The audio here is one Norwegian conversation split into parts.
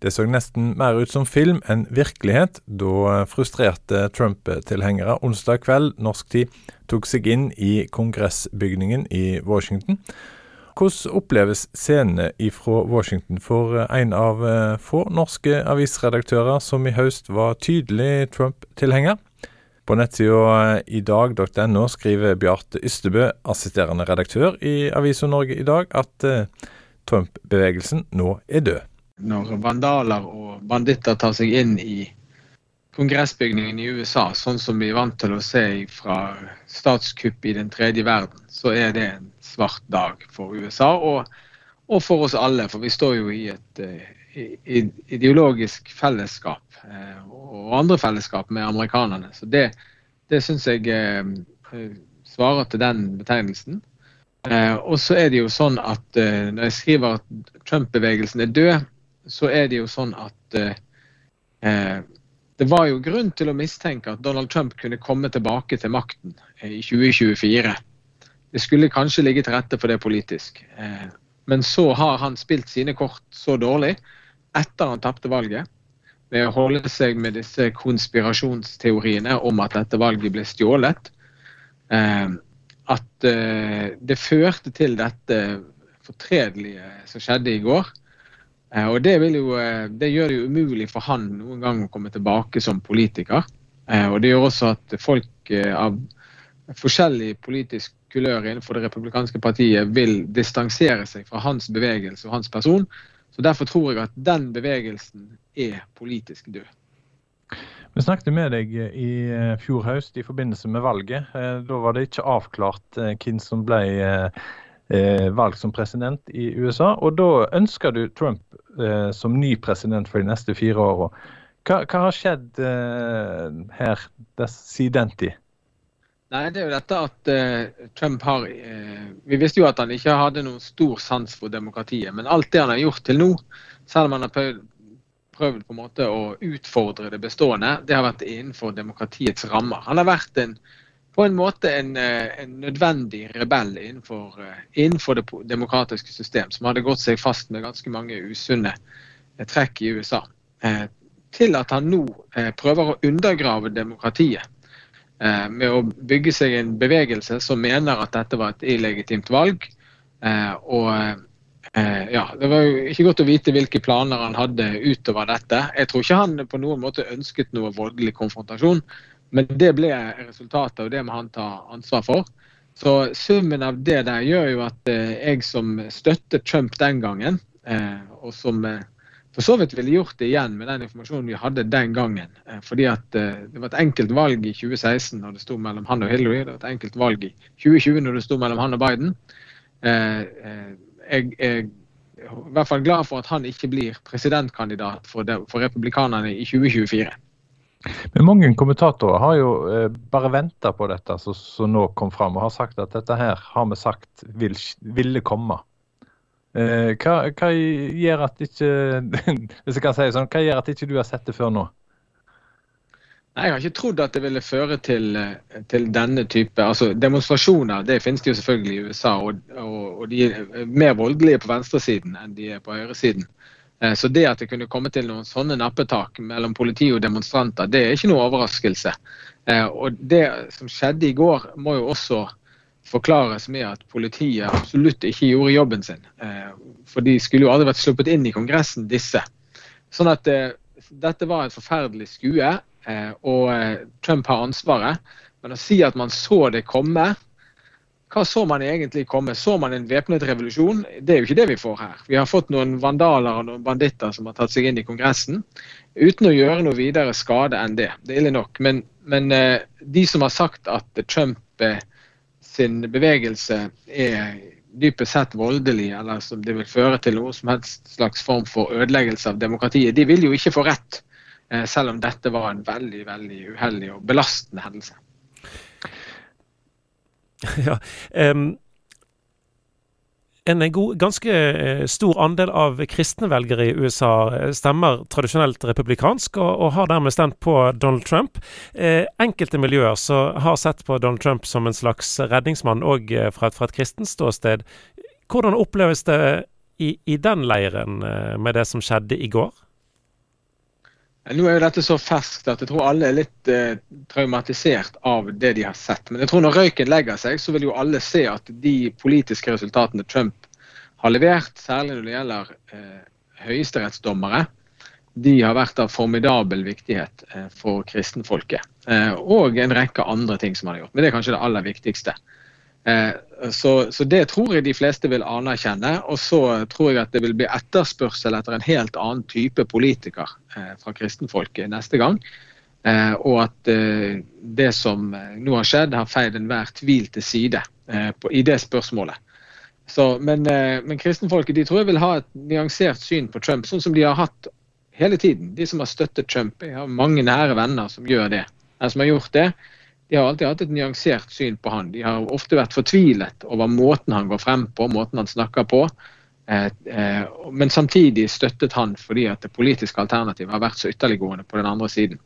Det så nesten mer ut som film enn virkelighet da frustrerte Trump-tilhengere onsdag kveld norsk tid tok seg inn i kongressbygningen i Washington. Hvordan oppleves scenene ifra Washington for en av få norske avisredaktører som i høst var tydelig Trump-tilhenger? På nettsida idag.no skriver Bjarte Ystebø, assisterende redaktør i Avisa Norge i dag, at Trump-bevegelsen nå er død når vandaler og banditter tar seg inn i kongressbygningen i USA, sånn som vi er vant til å se fra statskupp i den tredje verden, så er det en svart dag for USA og, og for oss alle. For vi står jo i et uh, ideologisk fellesskap uh, og andre fellesskap med amerikanerne. Så det, det syns jeg uh, svarer til den betegnelsen. og så er det jo sånn at når jeg skriver at Trump-bevegelsen er død, så er det jo sånn at eh, eh, det var jo grunn til å mistenke at Donald Trump kunne komme tilbake til makten eh, i 2024. Det skulle kanskje ligge til rette for det politisk. Eh, men så har han spilt sine kort så dårlig etter han tapte valget, ved å holde seg med disse konspirasjonsteoriene om at dette valget ble stjålet, at det førte til dette fortredelige som skjedde i går. Eh, og det, jo, eh, det, gjør det jo umulig for han noen gang å komme tilbake som politiker. Eh, og det gjør også at folk av forskjellig politisk kulør innenfor det republikanske partiet vil distansere seg fra hans bevegelse og hans person. Så Derfor tror jeg at den bevegelsen er politisk død. Vi snakket med deg i fjor høst i forbindelse med valget. Da var det ikke avklart hvem som ble eh, valgt som president i USA. Og da ønsker du Trump eh, som ny president for de neste fire åra. Hva, hva, har skjedd eh, her siden den tid? Nei, det er jo dette at uh, Trump har uh, Vi visste jo at han ikke hadde noen stor sans for demokratiet. Men alt det han har gjort til nå, selv om han har prøvd på en måte å utfordre det bestående, det har vært innenfor demokratiets rammer. Han har vært en på en måte en, eh, en nødvendig rebell innenfor, eh, innenfor, det demokratiske system, som hadde gått seg fast med ganske mange usunne eh, trekk i USA. Til at han nå prøver å undergrave demokratiet med å bygge seg en bevegelse som mener at dette var et illegitimt valg. Og ja, Det var jo ikke godt å vite hvilke planer han hadde utover dette. Jeg tror ikke han på noen måte ønsket noe voldelig konfrontasjon. Men det ble resultatet, og det må han ta ansvar for. Så summen av det der gjør jo at eh, jeg som støttet Trump den gangen, eh, og som eh, for så vidt ville gjort det igjen med den informasjonen vi hadde den gangen. Fordi at det var et enkelt valg i 2016 når det sto mellom han og Hillary. Det var et enkelt valg i 2020 når det sto mellom han og Biden. Jeg er i hvert fall glad for at han ikke blir presidentkandidat for, for republikanerne i 2024. Men mange kommentatorer har jo eh, bare venta på dette som, nå kom fram, og har sagt at dette her har vi sagt vil, ville komme. Eh, hva, hva, gjør at ikke hvis jeg kan si sånn, hva gjør at ikke du har sett det før nå? Nei, Jeg har ikke trodd at det ville føre til, eh, til denne type altså Demonstrasjoner det finnes det jo selvfølgelig i USA, og, og, og de er mer voldelige på venstresiden enn de er på høyresiden. Eh, så det at det kunne komme til noen sånne nappetak mellom politi og demonstranter, det er ikke noe overraskelse. Eh, og det som skjedde i går, må jo også forklares med at politiet absolutt ikke gjorde jobben sin. Eh, for de skulle jo aldri vært sluppet inn i Kongressen, disse. Sånn at dette var et forferdelig skue, og Trump har ansvaret. Men å si at man så det komme, hva så man egentlig komme? Så man en væpnet revolusjon? Det er jo ikke det vi får her. Vi har fått noen vandaler og noen banditter som har tatt seg inn i Kongressen, uten å gjøre noe videre skade enn det. Det er ille nok. Men, men eh, de som har sagt at Trump eh, sin bevegelse er dypest sett voldelig, eller som det vil føre til noe som helst slags form for ødeleggelse av demokratiet, de vil jo ikke få rett, eh, selv om dette var en veldig, veldig uheldig og belastende hendelse. ja. Um, en god, ganske eh, stor andel av kristne velgere i USA eh, stemmer tradisjonelt republikansk, og, og har dermed stemt på Donald Trump. Eh, enkelte miljøer så har sett på Donald Trump som en slags redningsmann òg eh, fra, fra, et kristent ståsted. Hvordan oppleves det i, i den leiren med det som skjedde i går? Nå er jo dette så ferskt at jeg tror alle er litt eh, traumatisert av det de har sett. Men jeg tror når røyken legger seg, så vil jo alle se at de politiske resultatene Trump har levert, særlig når det gjelder eh, høyesterettsdommere, de har vært av formidabel viktighet eh, for kristenfolket. Eh, og en rekke andre ting som han har gjort. Men det er kanskje det aller viktigste. Eh, så, så, det tror jeg de fleste vil anerkjenne. Og så tror jeg at det vil bli etterspørsel etter en helt annen type politiker fra kristenfolket neste gang. Og at det som nå har skjedd, har feid enhver tvil til side i det spørsmålet. Så, men, men kristenfolket de tror jeg vil ha et nyansert syn på Trump, sånn som de har hatt hele tiden. De som har støttet Trump. Jeg har mange nære venner som gjør det. De som har gjort det, de har alltid hatt et nyansert syn på han. De har ofte vært fortvilet over måten han går frem på, måten han snakker på. Eh, eh, men samtidig støttet han fordi at det politiske alternativet har vært så ytterliggående på den andre siden.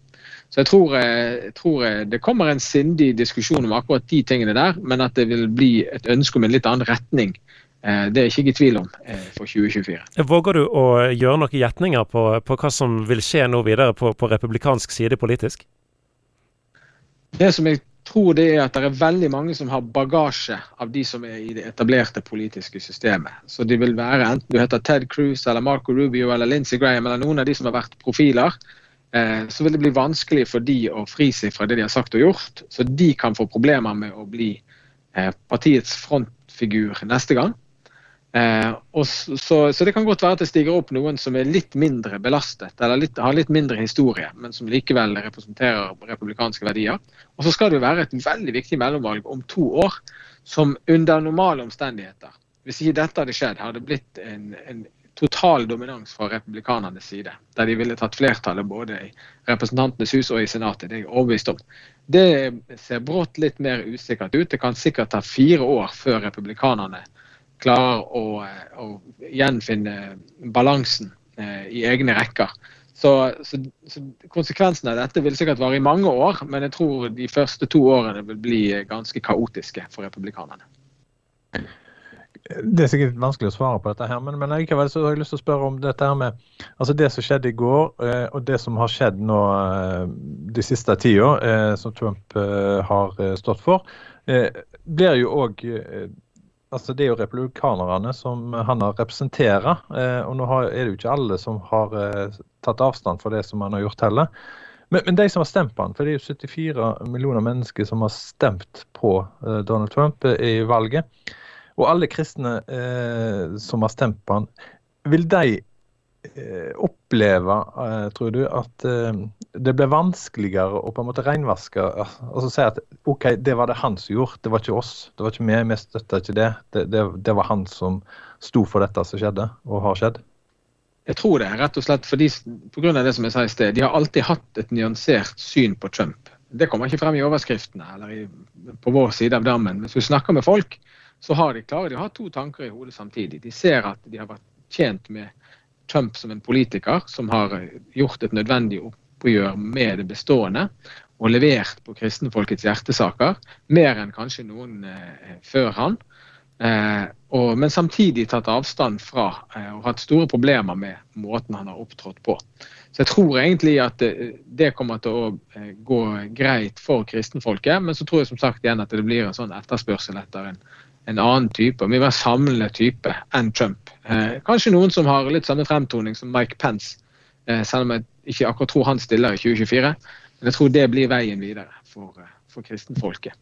Så jeg tror, eh, jeg tror, det kommer en sindig diskusjon om akkurat de tingene der, men at det vil bli et ønske om en litt annen retning Eh, det er jeg ikke i tvil om eh, for 2024. Våger du å gjøre noen gjetninger på, på, hva som vil skje nå videre på, på, republikansk side politisk? Det som jeg tror det er at det er veldig mange som har bagasje av de som er i det etablerte politiske systemet. Så de vil være enten du heter Ted Cruz eller Marco Rubio eller Lindsey Graham eller noen av de som har vært profiler. Eh, så vil det bli vanskelig for de å fri seg fra det de har sagt og gjort. Så de kan få problemer med å bli partiets frontfigur neste gang. Eh, så, så, det kan godt være at det stiger opp noen som er litt mindre belastet, eller litt, har litt mindre historie, men som likevel representerer republikanske verdier. Og så skal det jo være et veldig viktig mellomvalg om to år, som under normale omstendigheter, hvis ikke dette hadde skjedd, hadde blitt en, en total dominans fra republikanernes side. Der de ville tatt flertallet både i Representantenes hus og i Senatet. Det er jeg overbevist om. Det ser brått litt mer usikkert ut. Det kan sikkert ta fire år før republikanerne klarer å, eh, å gjenfinne balansen eh, i egne rekker. Så, så, så, Konsekvensen av dette vil sikkert vare i mange år, men jeg tror de første to årene vil bli ganske kaotiske for republikanerne. Det er sikkert vanskelig å svare på dette, her, men, men likevel så har jeg lyst til å spørre om dette her med altså det som skjedde i går, eh, og det som har skjedd nå de siste tida, som Trump har stått for, blir jo òg altså Det er jo republikanerne som han har representerer. Eh, og nå er det jo ikke alle som har eh, tatt avstand for det som han har gjort heller. Men, men, de som har stemt på han, for det er jo 74 millioner mennesker som har stemt på eh, Donald Trump i valget. Og alle kristne eh, som har stemt på han, vil de Eh, oppleve, eh, tror du, at det ble vanskeligere å på en måte renvaske så si at OK, det var det han som gjorde, det var ikke oss. Det var ikke vi, vi støtta ikke det. Det, det. det, var han som sto for dette som skjedde, og har skjedd. Jeg tror det, rett og slett fordi, av det som jeg sa i sted. De har alltid hatt et nyansert syn på Trump. Det kommer ikke frem i overskriftene eller i, på vår side av dammen. Hvis du snakker med folk, så har de klare, de har to tanker i hodet samtidig. De ser at de har vært tjent med Trump som en politiker som har gjort et nødvendig oppgjør med det bestående og levert på kristenfolkets hjertesaker, mer enn kanskje noen eh, før han. Eh, og, men samtidig tatt avstand fra eh, og hatt store problemer med måten han har opptrådt på. Så jeg tror egentlig at det, det kommer til å eh, gå greit for kristenfolket, men så tror jeg som sagt igjen at det blir en sånn etterspørsel etter en en annen type, mye mer samlende type enn Trump. Eh, kanskje noen som har litt samme fremtoning som Mike Pence, eh, selv om jeg ikke akkurat tror han stiller i 2024. Men jeg tror det blir veien videre for, eh, for kristenfolket.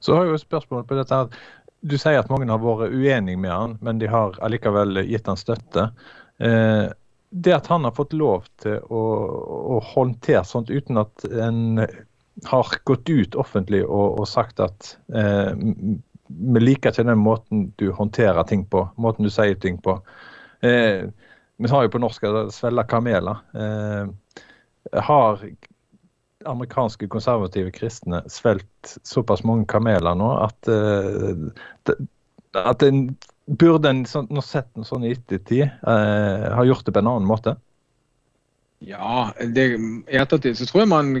Så har jeg jo et spørsmål på dette. her. Du sier at mange har vært uenige med han, men de har allikevel gitt han støtte. Eh, det at han har fått lov til å, å håndtere sånt uten at en har gått ut offentlig og, og sagt at eh, vi liker ikke den måten du håndterer ting på, måten du sier ting på. Eh, vi har jo på norsk svelge kameler. Eh, har amerikanske konservative kristne svelget såpass mange kameler nå at, eh, at en burde en sånn, sett en sånn i ettertid eh, ha gjort det på en annen måte? Ja, det, i ettertid så tror jeg man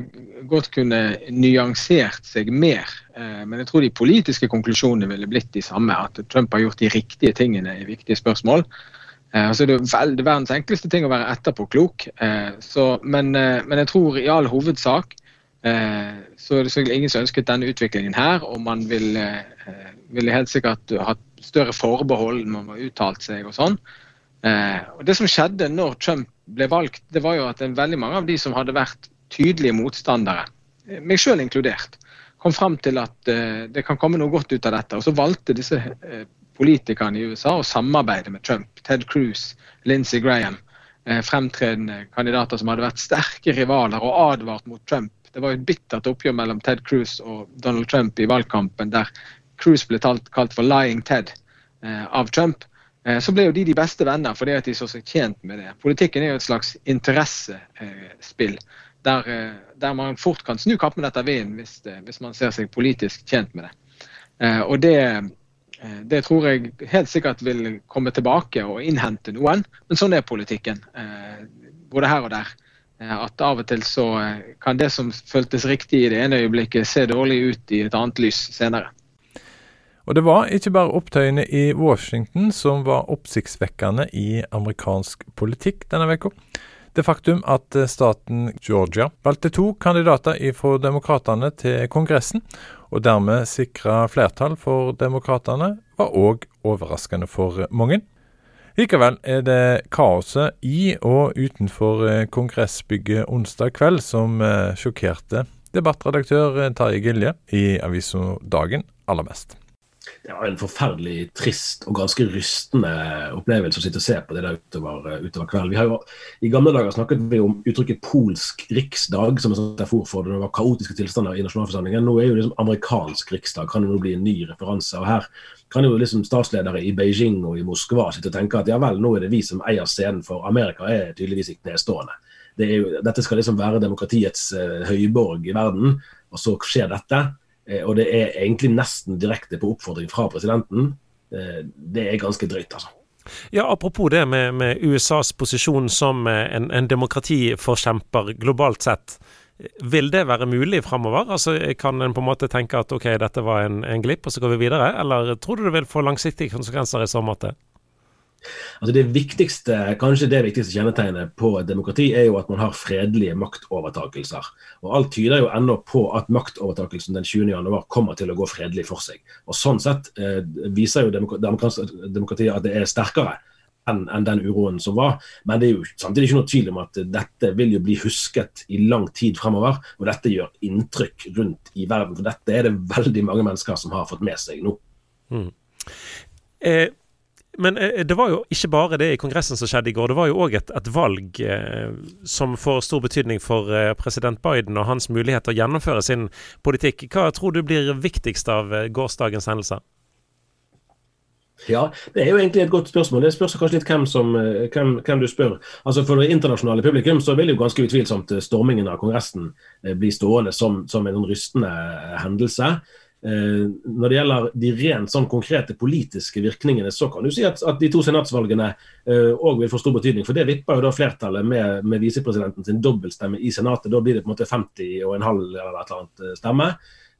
godt kunne nyansert seg mer. Eh, men jeg tror de politiske konklusjonene ville blitt de samme. At Trump har gjort de riktige tingene i viktige spørsmål. Altså det er verdens enkleste ting å være etterpåklok, eh, men, eh, men jeg tror i all hovedsak så er det selvfølgelig ingen som ønsket denne utviklingen her, og man ville, ville helt sikkert hatt større forbehold når man har uttalt seg og sånn. Og Det som skjedde når Trump ble valgt, det var jo at veldig mange av de som hadde vært tydelige motstandere, meg sjøl inkludert, kom fram til at det kan komme noe godt ut av dette. Og så valgte disse politikerne i USA og samarbeide med Trump. Ted Cruz, Lindsey Graham. Fremtredende kandidater som hadde vært sterke rivaler og advart mot Trump det var et bittert oppgjør mellom Ted Cruz og Donald Trump i valgkampen, der Cruz ble talt, kalt for 'lying Ted' eh, av Trump. Eh, så ble jo de de beste venner fordi at de så seg tjent med det. Politikken er jo et slags interessespill. Der, eh, der, man fort kan snu kappen etter vinden hvis, hvis, man ser seg politisk tjent med det. Eh, og det, eh, det tror jeg helt sikkert vil komme tilbake og innhente noen, men sånn er politikken. Eh, både her og der. Eh, at av og til så eh, kan det som føltes riktig i det ene øyeblikket, se dårlig ut i et annet lys senere. Og det var ikke bare opptøyene i Washington som var oppsiktsvekkende i amerikansk politikk denne uka. Det faktum at eh, staten Georgia valgte to kandidater fra demokratene til Kongressen, og dermed sikra flertall for demokratene, var òg overraskende for mange. Likevel er det kaoset i og utenfor eh, kongressbygget onsdag kveld som eh, sjokkerte debattredaktør eh, Tarjei Gilje i avisa Dagen aller mest. Det var en forferdelig trist og ganske rystende opplevelse å sitte og se på det der utover, utover kvelden. Vi har jo, I gamle dager snakket vi om uttrykket 'polsk riksdag' som en metafor for det var kaotiske tilstander i nasjonalforsamlingen. Nå er jo liksom amerikansk riksdag kan jo bli en ny referanse. og Her kan jo liksom statsledere i Beijing og i Moskva sitte og tenke at ja vel, nå er det vi som eier scenen, for Amerika er tydeligvis ikke nedstående. Det jo, dette skal liksom være demokratiets uh, høyborg i verden, og så skjer dette. Uh, og det er egentlig nesten direkte på oppfordring fra presidenten. Uh, det er ganske drøyt, altså. Ja, Apropos det med, med USAs posisjon som en, en demokratiforkjemper globalt sett. Vil det være mulig framover? Altså, kan en på en måte tenke at ok, dette var en, en glipp, og så går vi videre? Eller tror du det vil få langsiktige konsekvenser i så måte? Altså det viktigste, Kanskje det viktigste kjennetegnet på et demokrati er jo at man har fredelige maktovertakelser. Og Alt tyder jo ennå på at maktovertakelsen den 20.1 kommer til å gå fredelig for seg. Og Sånn sett eh, viser jo demokratiet at det er sterkere enn en den uroen som var. Men det er jo samtidig ikke noe tvil om at dette vil jo bli husket i lang tid fremover. Og dette gjør inntrykk rundt i verden. For dette er det veldig mange mennesker som har fått med seg nå. Mm. Eh, men eh, det var jo ikke bare det i Kongressen som skjedde i går. Det var jo òg et, et, valg eh, som får stor betydning for eh, president Biden og hans mulighet til å gjennomføre sin politikk. Hva tror du blir viktigst av eh, gårsdagens hendelser? Ja, det er jo egentlig et godt spørsmål. Det spørs kanskje litt hvem, som, eh, hvem, hvem, du spør. Altså For det internasjonale publikum så vil jo ganske utvilsomt eh, stormingen av Kongressen bli stående som, som en sånn rystende hendelse. Når det gjelder de rent sånn konkrete politiske virkningene, så kan du si at, at de to senatsvalgene òg vil få stor betydning. For det vipper jo da flertallet med, med visepresidenten sin dobbeltstemme i Senatet. Da blir det på en måte 50 og en halv eller et eller annet stemme.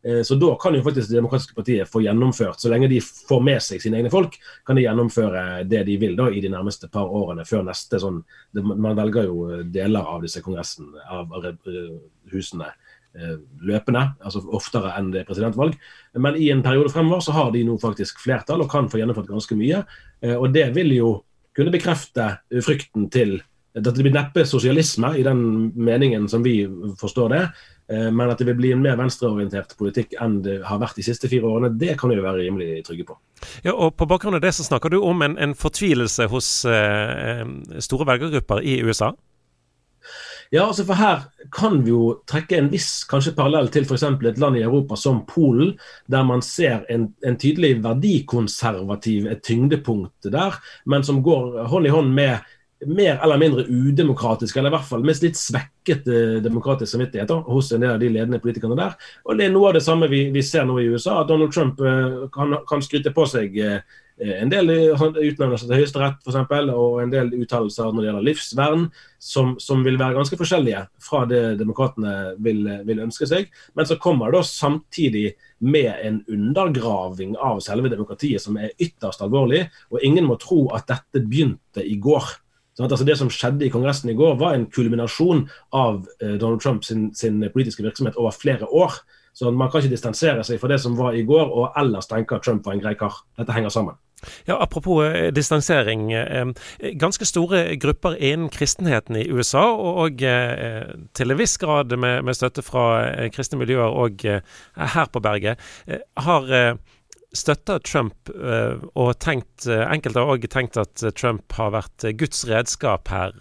Eh, så da kan jo faktisk Det demokratiske partiet få gjennomført, så lenge de får med seg sine egne folk, kan de gjennomføre det de vil da i de nærmeste par årene før neste sånn Man velger jo deler av disse kongressen, av husene eh, løpende, altså oftere enn det er presidentvalg. Men i en periode fremover så har de nå faktisk flertall og kan få gjennomført ganske mye. Eh, og det vil jo kunne bekrefte frykten til Dette blir neppe sosialisme i den meningen som vi forstår det, Eh, men at det vil bli en mer venstreorientert politikk enn det har vært de siste fire årene, det kan vi jo være rimelig trygge på. Ja, og På bakgrunn av det så snakker du om en, en fortvilelse hos eh, store velgergrupper i USA? Ja, altså for her kan vi jo trekke en viss kanskje parallell til f.eks. et land i Europa som Polen, der man ser en, en tydelig verdikonservativ et tyngdepunkt der, men som går hånd i hånd med mer eller mindre udemokratisk, eller i hvert fall med litt svekket demokratiske demokratisk samvittighet hos en del av de ledende politikerne der. Og Det er noe av det samme vi, vi ser nå i USA. at Donald Trump eh, kan, kan skryte på seg eh, en del utnevnelser til Høyesterett f.eks., og en del uttalelser når det gjelder livsvern, som, som, vil være ganske forskjellige fra det demokratene vil, vil, ønske seg. Men så kommer det samtidig med en undergraving av selve demokratiet som er ytterst alvorlig. Og ingen må tro at dette begynte i går. Sånn altså det som skjedde i Kongressen i går, var en kulminasjon av eh, Donald Trumps sin, sin politiske virksomhet over flere år. Så Man kan ikke distansere seg fra det som var i går, og ellers tenke at Trump var en grei kar. Dette henger sammen. Ja, Apropos eh, distansering. Eh, ganske store grupper innen kristenheten i USA, og, eh, til en viss grad med, med støtte fra eh, kristne miljøer og eh, her på berget, eh, har støtta Trump, og tenkt, enkelte har òg tenkt at Trump har vært Guds redskap her.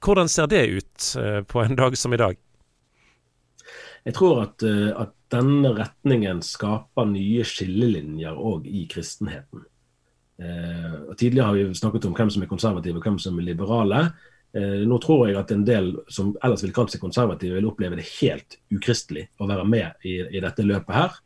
Hvordan ser det ut på en dag som i dag? Jeg tror at, eh, at denne retningen skaper nye skillelinjer òg i kristenheten. Eh, og Tidligere har vi snakket om hvem som er konservative og hvem som er liberale. Eh, nå tror jeg at en del som ellers vil kalle seg konservative, vil oppleve det helt ukristelig å være med i, i dette løpet her.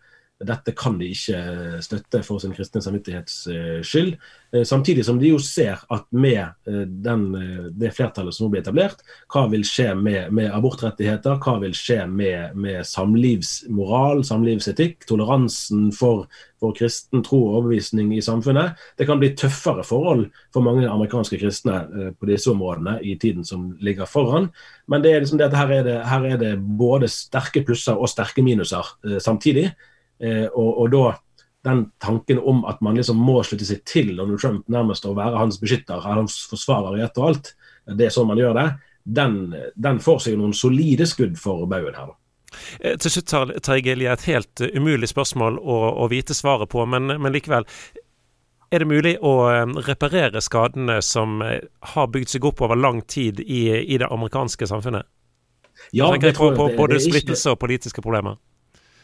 Dette kan de ikke støtte for sin kristne samvittighets skyld. Eh, samtidig som de jo ser at med eh, den, eh, det flertallet som nå blir etablert, hva vil skje med, med abortrettigheter, hva vil skje med, med, samlivsmoral, samlivsetikk, toleransen for, for kristen tro og overbevisning i samfunnet. Det kan bli tøffere forhold for mange amerikanske kristne på disse områdene i tiden som ligger foran. Men det er liksom det at her er det, her er det både sterke plusser og sterke minuser samtidig. Eh, og, og, da den tanken om at man liksom må slutte seg til Donald Trump nærmest å være hans beskytter, hans forsvarer i ett og alt, det er sånn man gjør det, den, den får seg noen solide skudd for baugen her. da. til slutt, Terje et helt uh, umulig spørsmål å, å, vite svaret på, men, men, likevel. Er det mulig å reparere skadene som har bygd seg opp over lang tid i, i det amerikanske samfunnet? Ja, jeg tenker på, på både splittelse og politiske problemer.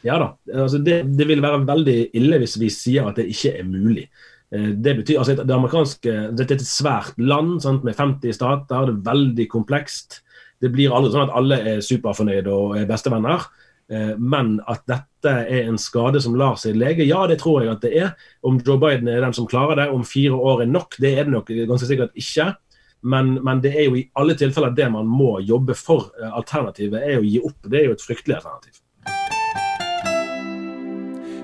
Ja da. Altså det, det, vil være veldig ille hvis vi sier at det ikke er mulig. Eh, det betyr, altså det amerikanske, Dette er et svært land sant, med 50 stater, det er veldig komplekst. Det blir aldri sånn at alle er superfornøyde og er bestevenner. Eh, men at dette er en skade som lar seg lege, ja det tror jeg at det er. Om Joe Biden er den som klarer det, om fire år er nok, det er det nok ganske sikkert ikke. Men, men, det er jo i alle tilfeller det man må jobbe for. Eh, alternativet er å gi opp. Det er jo et fryktelig alternativ.